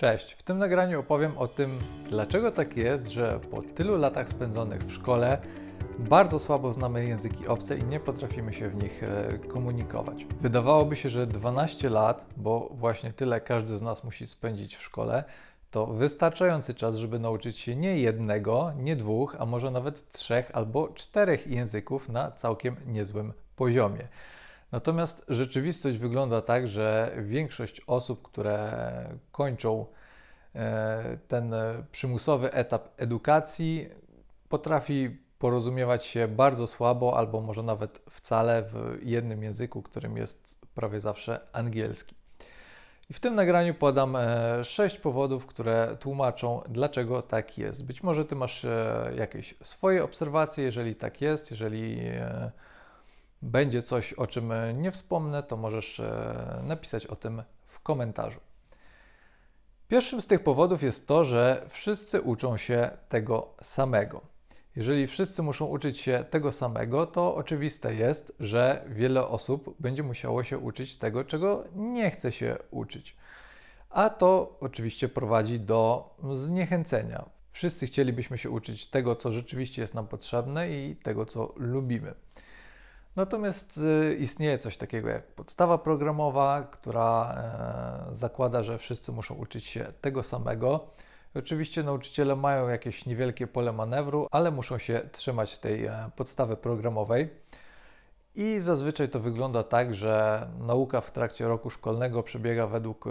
Cześć, w tym nagraniu opowiem o tym, dlaczego tak jest, że po tylu latach spędzonych w szkole bardzo słabo znamy języki obce i nie potrafimy się w nich e, komunikować. Wydawałoby się, że 12 lat, bo właśnie tyle każdy z nas musi spędzić w szkole, to wystarczający czas, żeby nauczyć się nie jednego, nie dwóch, a może nawet trzech albo czterech języków na całkiem niezłym poziomie. Natomiast rzeczywistość wygląda tak, że większość osób, które kończą e, ten przymusowy etap edukacji, potrafi porozumiewać się bardzo słabo, albo może nawet wcale w jednym języku, którym jest prawie zawsze angielski. I w tym nagraniu podam e, sześć powodów, które tłumaczą, dlaczego tak jest. Być może ty masz e, jakieś swoje obserwacje, jeżeli tak jest, jeżeli będzie coś, o czym nie wspomnę, to możesz e, napisać o tym w komentarzu. Pierwszym z tych powodów jest to, że wszyscy uczą się tego samego. Jeżeli wszyscy muszą uczyć się tego samego, to oczywiste jest, że wiele osób będzie musiało się uczyć tego, czego nie chce się uczyć. A to oczywiście prowadzi do zniechęcenia. Wszyscy chcielibyśmy się uczyć tego, co rzeczywiście jest nam potrzebne i tego, co lubimy. Natomiast y, istnieje coś takiego jak podstawa programowa, która e, zakłada, że wszyscy muszą uczyć się tego samego. Oczywiście nauczyciele mają jakieś niewielkie pole manewru, ale muszą się trzymać tej e, podstawy programowej. I zazwyczaj to wygląda tak, że nauka w trakcie roku szkolnego przebiega według e,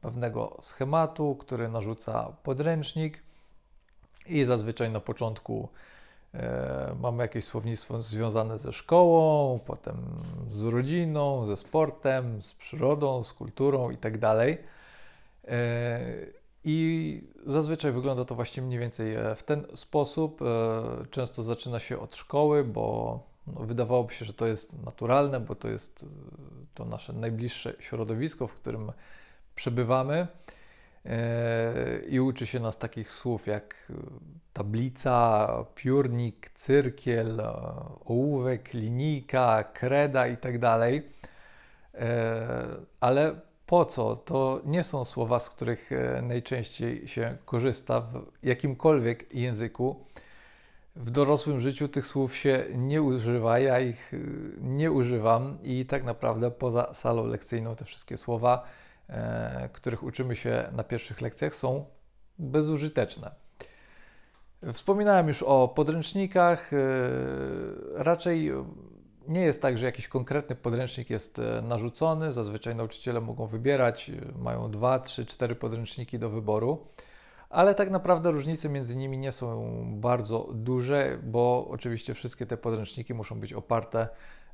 pewnego schematu, który narzuca podręcznik. I zazwyczaj na początku mamy jakieś słownictwo związane ze szkołą, potem z rodziną, ze sportem, z przyrodą, z kulturą itd. Tak e, I zazwyczaj wygląda to właśnie mniej więcej e, w ten sposób. Często zaczyna się od szkoły, bo no, wydawałoby się, że to jest naturalne, bo to jest to nasze najbliższe środowisko, w którym przebywamy. E, i uczy się nas takich słów jak tablica, piórnik, cyrkiel, e, ołówek, linijka, kreda itd. Tak e, ale po co? To nie są słowa, z których najczęściej się korzysta w jakimkolwiek języku. W dorosłym życiu tych słów się nie używa, ja ich nie używam i tak naprawdę poza salą lekcyjną te wszystkie słowa E, których uczymy się na pierwszych lekcjach, są bezużyteczne. Wspominałem już o podręcznikach. E, raczej nie jest tak, że jakiś konkretny podręcznik jest e, narzucony. Zazwyczaj nauczyciele mogą wybierać, mają dwa, trzy, cztery podręczniki do wyboru, ale tak naprawdę różnice między nimi nie są bardzo duże, bo oczywiście wszystkie te podręczniki muszą być oparte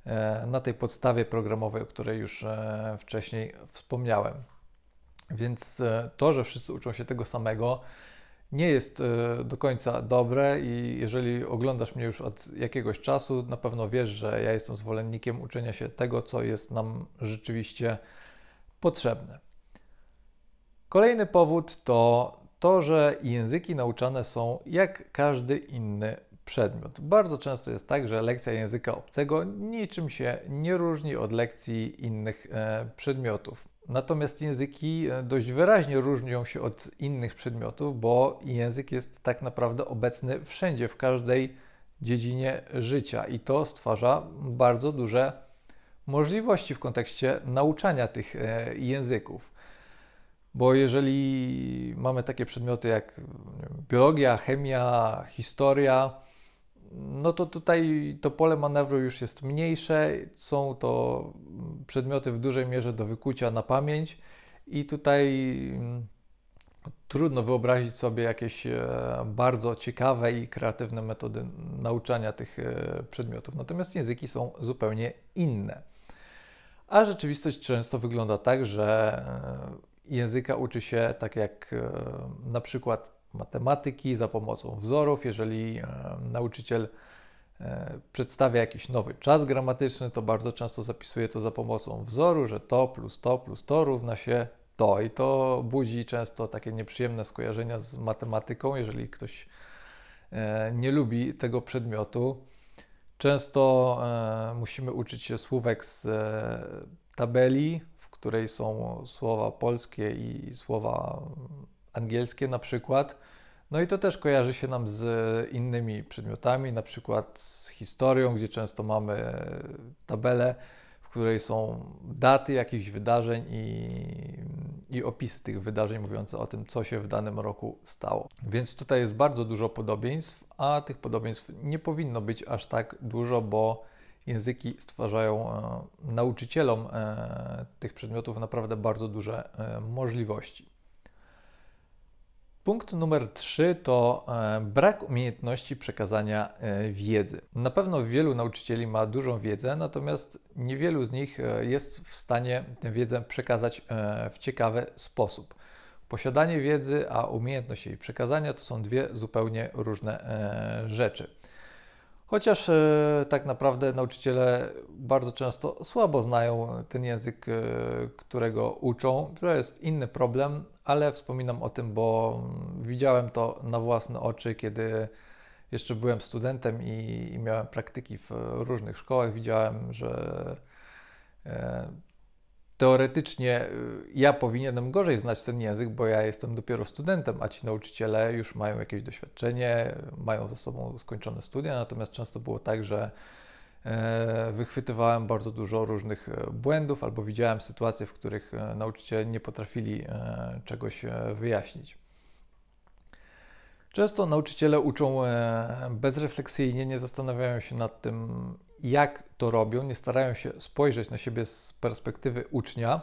E, na tej podstawie programowej, o której już e, wcześniej wspomniałem. Więc e, to, że wszyscy uczą się tego samego, nie jest do końca dobre i jeżeli oglądasz mnie już od jakiegoś czasu, na pewno wiesz, że ja jestem zwolennikiem uczenia się tego, co jest nam rzeczywiście potrzebne. Kolejny powód to to, że języki nauczane są jak każdy inny przedmiot. Bardzo często jest tak, że lekcja języka obcego niczym się nie różni od lekcji innych e, przedmiotów. Natomiast języki e, dość wyraźnie różnią się od innych przedmiotów, bo język jest tak naprawdę obecny wszędzie, w każdej dziedzinie życia i to stwarza bardzo duże możliwości w kontekście nauczania tych e, języków. Bo jeżeli mamy takie przedmioty jak biologia, chemia, historia, no to tutaj to pole manewru już jest mniejsze, są to przedmioty w dużej mierze do wykucia na pamięć i tutaj mm, trudno wyobrazić sobie jakieś e, bardzo ciekawe i kreatywne metody nauczania tych e, przedmiotów. Natomiast języki są zupełnie inne. A rzeczywistość często wygląda tak, że e, języka uczy się tak jak na przykład matematyki za pomocą wzorów. Jeżeli e, nauczyciel e, przedstawia jakiś nowy czas gramatyczny, to bardzo często zapisuje to za pomocą wzoru, że to plus to plus to równa się to. I to budzi często takie nieprzyjemne skojarzenia z matematyką, jeżeli ktoś e, nie lubi tego przedmiotu. Często musimy uczyć się słówek z tabeli, której są słowa polskie i słowa angielskie na przykład. No i to też kojarzy się nam z innymi przedmiotami, na przykład z historią, gdzie często mamy tabelę, w której są daty jakichś wydarzeń i, i opisy tych wydarzeń mówiące o tym, co się w danym roku stało. Więc tutaj jest bardzo dużo podobieństw, a tych podobieństw nie powinno być aż tak dużo, bo języki stwarzają e, nauczycielom e, tych przedmiotów naprawdę bardzo duże e, możliwości. Punkt numer 3 to brak umiejętności przekazania wiedzy. Na pewno wielu nauczycieli ma dużą wiedzę, natomiast niewielu z nich jest w stanie tę wiedzę przekazać w ciekawy sposób. Posiadanie wiedzy, a umiejętność jej przekazania to są dwie zupełnie różne rzeczy. Chociaż e, tak naprawdę nauczyciele bardzo często słabo znają ten język, e, którego uczą. To jest inny problem, ale wspominam o tym, bo widziałem to na własne oczy, kiedy jeszcze byłem studentem i, i miałem praktyki w różnych szkołach. Widziałem, że e, teoretycznie y, ja powinienem gorzej znać ten język, bo ja jestem dopiero studentem, a ci nauczyciele już mają jakieś doświadczenie, mają za sobą skończone studia, natomiast często było tak, że e, wychwytywałem bardzo dużo różnych e, błędów albo widziałem sytuacje, w których e, nauczyciele nie potrafili czegoś wyjaśnić. Często nauczyciele uczą bezrefleksyjnie, nie zastanawiają się nad tym, jak to robią, nie starają się spojrzeć na siebie z perspektywy ucznia,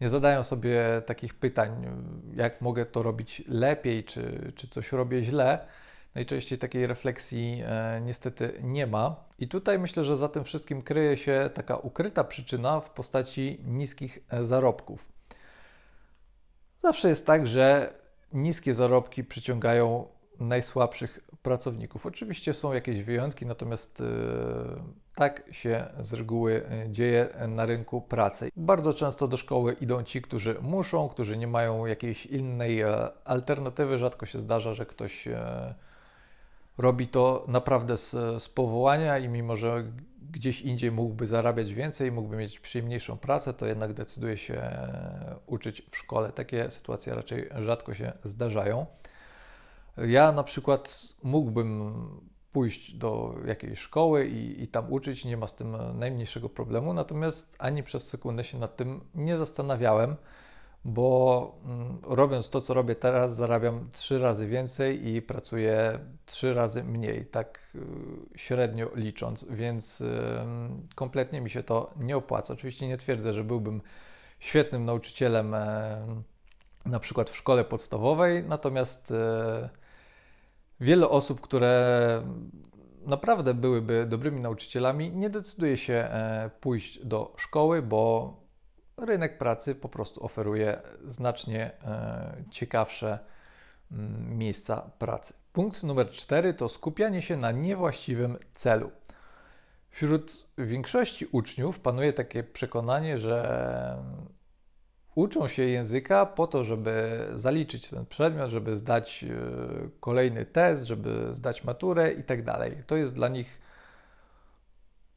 nie zadają sobie takich pytań, jak mogę to robić lepiej, czy, czy coś robię źle. Najczęściej takiej refleksji e, niestety nie ma. I tutaj myślę, że za tym wszystkim kryje się taka ukryta przyczyna w postaci niskich e, zarobków. Zawsze jest tak, że niskie zarobki przyciągają najsłabszych pracowników. Oczywiście są jakieś wyjątki, natomiast e, tak się z reguły e, dzieje na rynku pracy. Bardzo często do szkoły idą ci, którzy muszą, którzy nie mają jakiejś innej e, alternatywy. Rzadko się zdarza, że ktoś robi to naprawdę z, z powołania i mimo, że gdzieś indziej mógłby zarabiać więcej, mógłby mieć przyjemniejszą pracę, to jednak decyduje się uczyć w szkole. Takie sytuacje raczej rzadko się zdarzają. Ja na przykład mógłbym pójść do jakiejś szkoły i, i, tam uczyć, nie ma z tym najmniejszego problemu, natomiast ani przez sekundę się nad tym nie zastanawiałem, bo mm, robiąc to, co robię teraz, zarabiam trzy razy więcej i pracuję trzy razy mniej, tak y, średnio licząc, więc y, kompletnie mi się to nie opłaca. Oczywiście nie twierdzę, że byłbym świetnym nauczycielem e, na przykład w szkole podstawowej, natomiast e, wiele osób, które naprawdę byłyby dobrymi nauczycielami, nie decyduje się e, pójść do szkoły, bo rynek pracy po prostu oferuje znacznie e, ciekawsze mm, miejsca pracy. Punkt numer cztery to skupianie się na niewłaściwym celu. Wśród większości uczniów panuje takie przekonanie, że uczą się języka po to, żeby zaliczyć ten przedmiot, żeby zdać e, kolejny test, żeby zdać maturę i tak dalej. To jest dla nich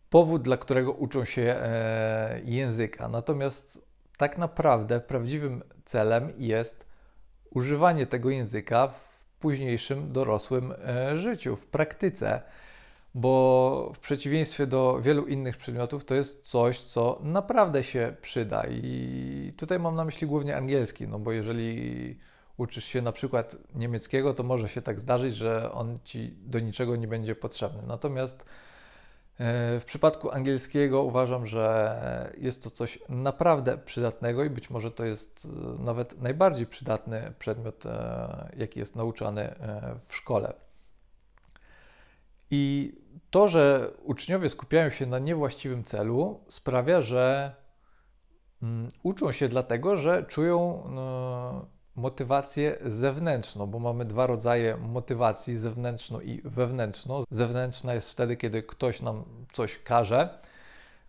powód, dla którego uczą się e, języka. Natomiast tak naprawdę prawdziwym celem jest używanie tego języka w późniejszym dorosłym e, życiu, w praktyce bo w przeciwieństwie do wielu innych przedmiotów to jest coś, co naprawdę się przyda. I tutaj mam na myśli głównie angielski, no bo jeżeli uczysz się na przykład niemieckiego, to może się tak zdarzyć, że on ci do niczego nie będzie potrzebny. Natomiast e, w przypadku angielskiego uważam, że jest to coś naprawdę przydatnego i być może to jest e, nawet najbardziej przydatny przedmiot, e, jaki jest nauczany w szkole. I to, że uczniowie skupiają się na niewłaściwym celu, sprawia, że mm, uczą się dlatego, że czują no, motywację zewnętrzną, bo mamy dwa rodzaje motywacji, zewnętrzną i wewnętrzną. Zewnętrzna jest wtedy, kiedy ktoś nam coś każe.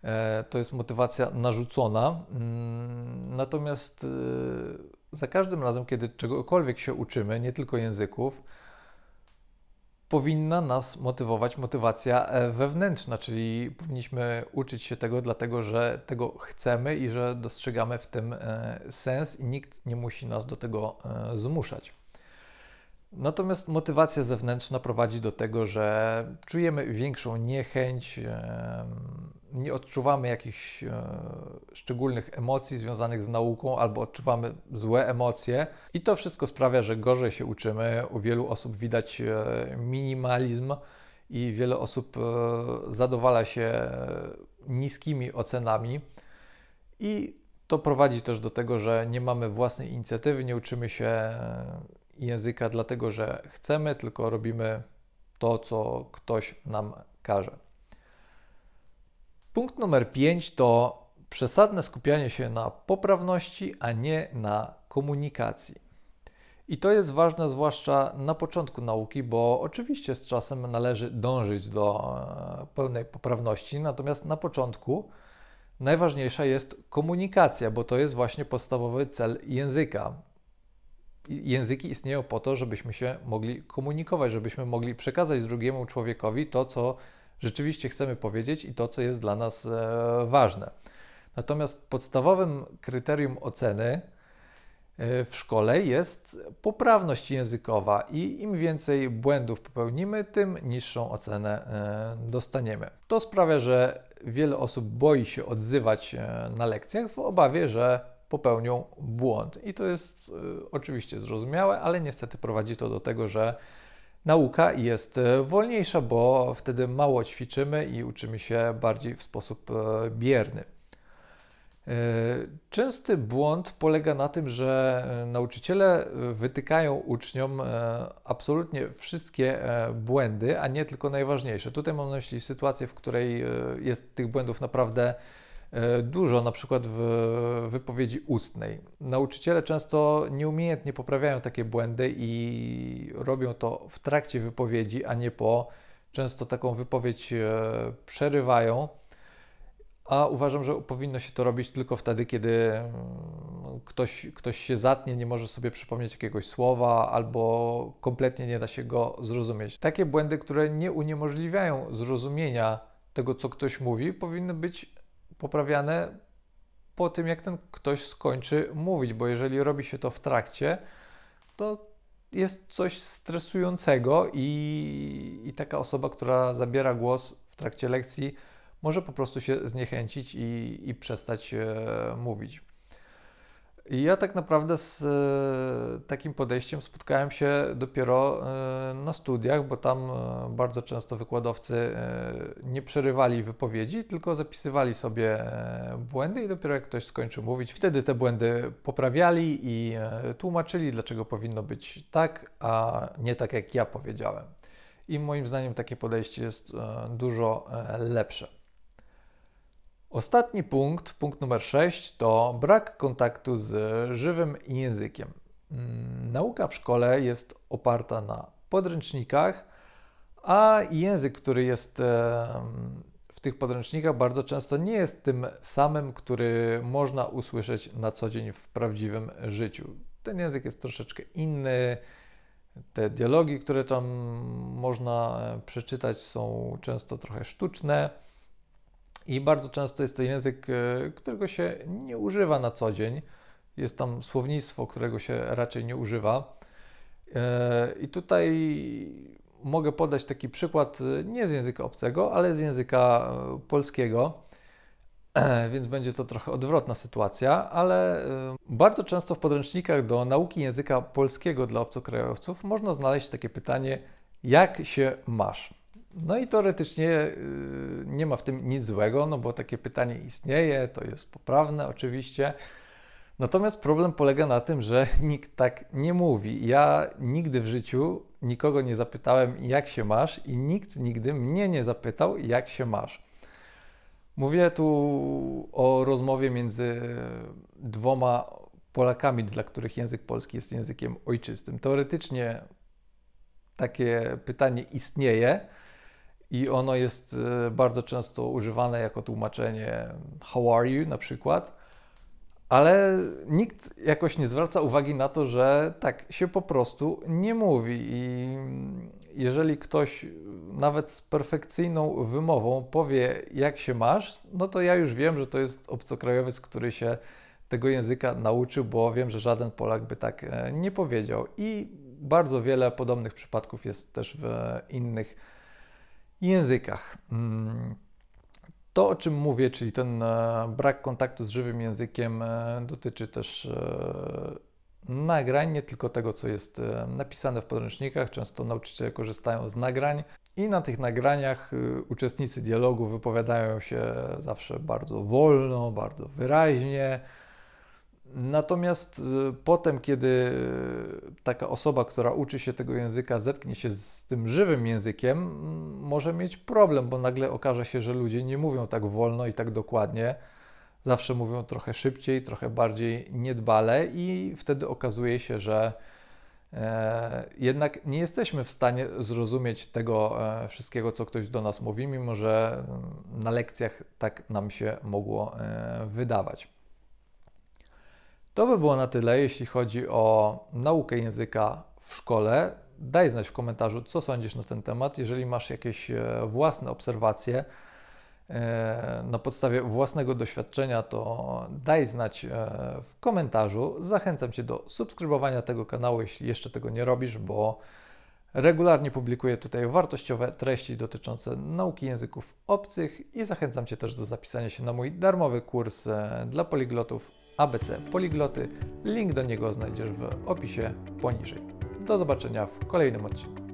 E, to jest motywacja narzucona. Mm, natomiast e, za każdym razem, kiedy czegokolwiek się uczymy, nie tylko języków, powinna nas motywować motywacja e, wewnętrzna, czyli powinniśmy uczyć się tego, dlatego że tego chcemy i że dostrzegamy w tym e, sens i nikt nie musi nas do tego e, zmuszać. Natomiast motywacja zewnętrzna prowadzi do tego, że czujemy większą niechęć, nie odczuwamy jakichś e, szczególnych emocji związanych z nauką albo odczuwamy złe emocje i to wszystko sprawia, że gorzej się uczymy. U wielu osób widać e, minimalizm i wiele osób e, zadowala się niskimi ocenami i to prowadzi też do tego, że nie mamy własnej inicjatywy, nie uczymy się języka dlatego, że chcemy, tylko robimy to, co ktoś nam każe. Punkt numer 5 to przesadne skupianie się na poprawności, a nie na komunikacji. I to jest ważne zwłaszcza na początku nauki, bo oczywiście z czasem należy dążyć do e, pełnej poprawności, natomiast na początku najważniejsza jest komunikacja, bo to jest właśnie podstawowy cel języka. Języki istnieją po to, żebyśmy się mogli komunikować, żebyśmy mogli przekazać drugiemu człowiekowi to, co rzeczywiście chcemy powiedzieć i to, co jest dla nas e, ważne. Natomiast podstawowym kryterium oceny e, w szkole jest poprawność językowa i im więcej błędów popełnimy, tym niższą ocenę e, dostaniemy. To sprawia, że wiele osób boi się odzywać na lekcjach w obawie, że popełnią błąd. I to jest oczywiście zrozumiałe, ale niestety prowadzi to do tego, że nauka jest e, wolniejsza, bo wtedy mało ćwiczymy i uczymy się bardziej w sposób e, bierny. Częsty błąd polega na tym, że nauczyciele wytykają uczniom absolutnie wszystkie błędy, a nie tylko najważniejsze. Tutaj mam na myśli sytuację, w której jest tych błędów naprawdę dużo, na przykład w wypowiedzi ustnej. Nauczyciele często nieumiejętnie poprawiają takie błędy i robią to w trakcie wypowiedzi, a nie po. Często taką wypowiedź e, przerywają, a uważam, że powinno się to robić tylko wtedy, kiedy mm, ktoś, ktoś się zatnie, nie może sobie przypomnieć jakiegoś słowa albo kompletnie nie da się go zrozumieć. Takie błędy, które nie uniemożliwiają zrozumienia tego, co ktoś mówi, powinny być poprawiane po tym, jak ten ktoś skończy mówić, bo jeżeli robi się to w trakcie, to jest coś stresującego i, i taka osoba, która zabiera głos w trakcie lekcji, może po prostu się zniechęcić i, i przestać e, mówić. I ja tak naprawdę z e, takim podejściem spotkałem się dopiero e, na studiach, bo tam e, bardzo często wykładowcy nie przerywali wypowiedzi, tylko zapisywali sobie błędy i dopiero jak ktoś skończył mówić, wtedy te błędy poprawiali i tłumaczyli, dlaczego powinno być tak, a nie tak jak ja powiedziałem. I moim zdaniem takie podejście jest dużo lepsze. Ostatni punkt, punkt numer 6, to brak kontaktu z żywym językiem. Mm, nauka w szkole jest oparta na podręcznikach, a język, który jest w tych podręcznikach, bardzo często nie jest tym samym, który można usłyszeć na co dzień w prawdziwym życiu. Ten język jest troszeczkę inny. Te dialogi, które tam można przeczytać, są często trochę sztuczne i bardzo często jest to język, e, którego się nie używa na co dzień. Jest tam słownictwo, którego się raczej nie używa. E, I tutaj mogę podać taki przykład e, nie z języka obcego, ale z języka polskiego, więc będzie to trochę odwrotna sytuacja, ale bardzo często w podręcznikach do nauki języka polskiego dla obcokrajowców można znaleźć takie pytanie: jak się masz? No i teoretycznie y, nie ma w tym nic złego, no bo takie pytanie istnieje, to jest poprawne oczywiście. Natomiast problem polega na tym, że nikt tak nie mówi. Ja nigdy w życiu nikogo nie zapytałem, jak się masz, i nikt nigdy mnie nie zapytał, jak się masz. Mówię tu o rozmowie między dwoma Polakami, dla których język polski jest językiem ojczystym. Teoretycznie takie pytanie istnieje, i ono jest e, bardzo często używane jako tłumaczenie how are you na przykład, Ale nikt jakoś nie zwraca uwagi na to, że tak się po prostu nie mówi. I jeżeli ktoś nawet z perfekcyjną wymową powie, jak się masz, no to ja już wiem, że to jest obcokrajowiec, który się tego języka nauczył, bo wiem, że żaden Polak by tak e, nie powiedział. I bardzo wiele podobnych przypadków jest też w innych językach. Mm, to, o czym mówię, czyli ten e, brak kontaktu z żywym językiem, e, dotyczy też nagrań, nie tylko tego, co jest napisane w podręcznikach. Często nauczyciele korzystają z nagrań i na tych nagraniach uczestnicy dialogu wypowiadają się zawsze bardzo wolno, bardzo wyraźnie Natomiast y, potem, kiedy taka osoba, która uczy się tego języka, zetknie się z tym żywym językiem, może mieć problem, bo nagle okaże się, że ludzie nie mówią tak wolno i tak dokładnie. Zawsze mówią trochę szybciej, trochę bardziej niedbale, i wtedy okazuje się, że e, jednak nie jesteśmy w stanie zrozumieć tego e, wszystkiego, co ktoś do nas mówi, mimo że na lekcjach tak nam się mogło e, wydawać. To by było na tyle, jeśli chodzi o naukę języka w szkole. Daj znać w komentarzu, co sądzisz na ten temat. Jeżeli masz jakieś e, własne obserwacje e, na podstawie własnego doświadczenia, to daj znać e, w komentarzu. Zachęcam Cię do subskrybowania tego kanału, jeśli jeszcze tego nie robisz, bo regularnie publikuję tutaj wartościowe treści dotyczące nauki języków obcych i zachęcam Cię też do zapisania się na mój darmowy kurs dla poliglotów ABC Poligloty. Link do niego znajdziesz w opisie poniżej. Do zobaczenia w kolejnym odcinku.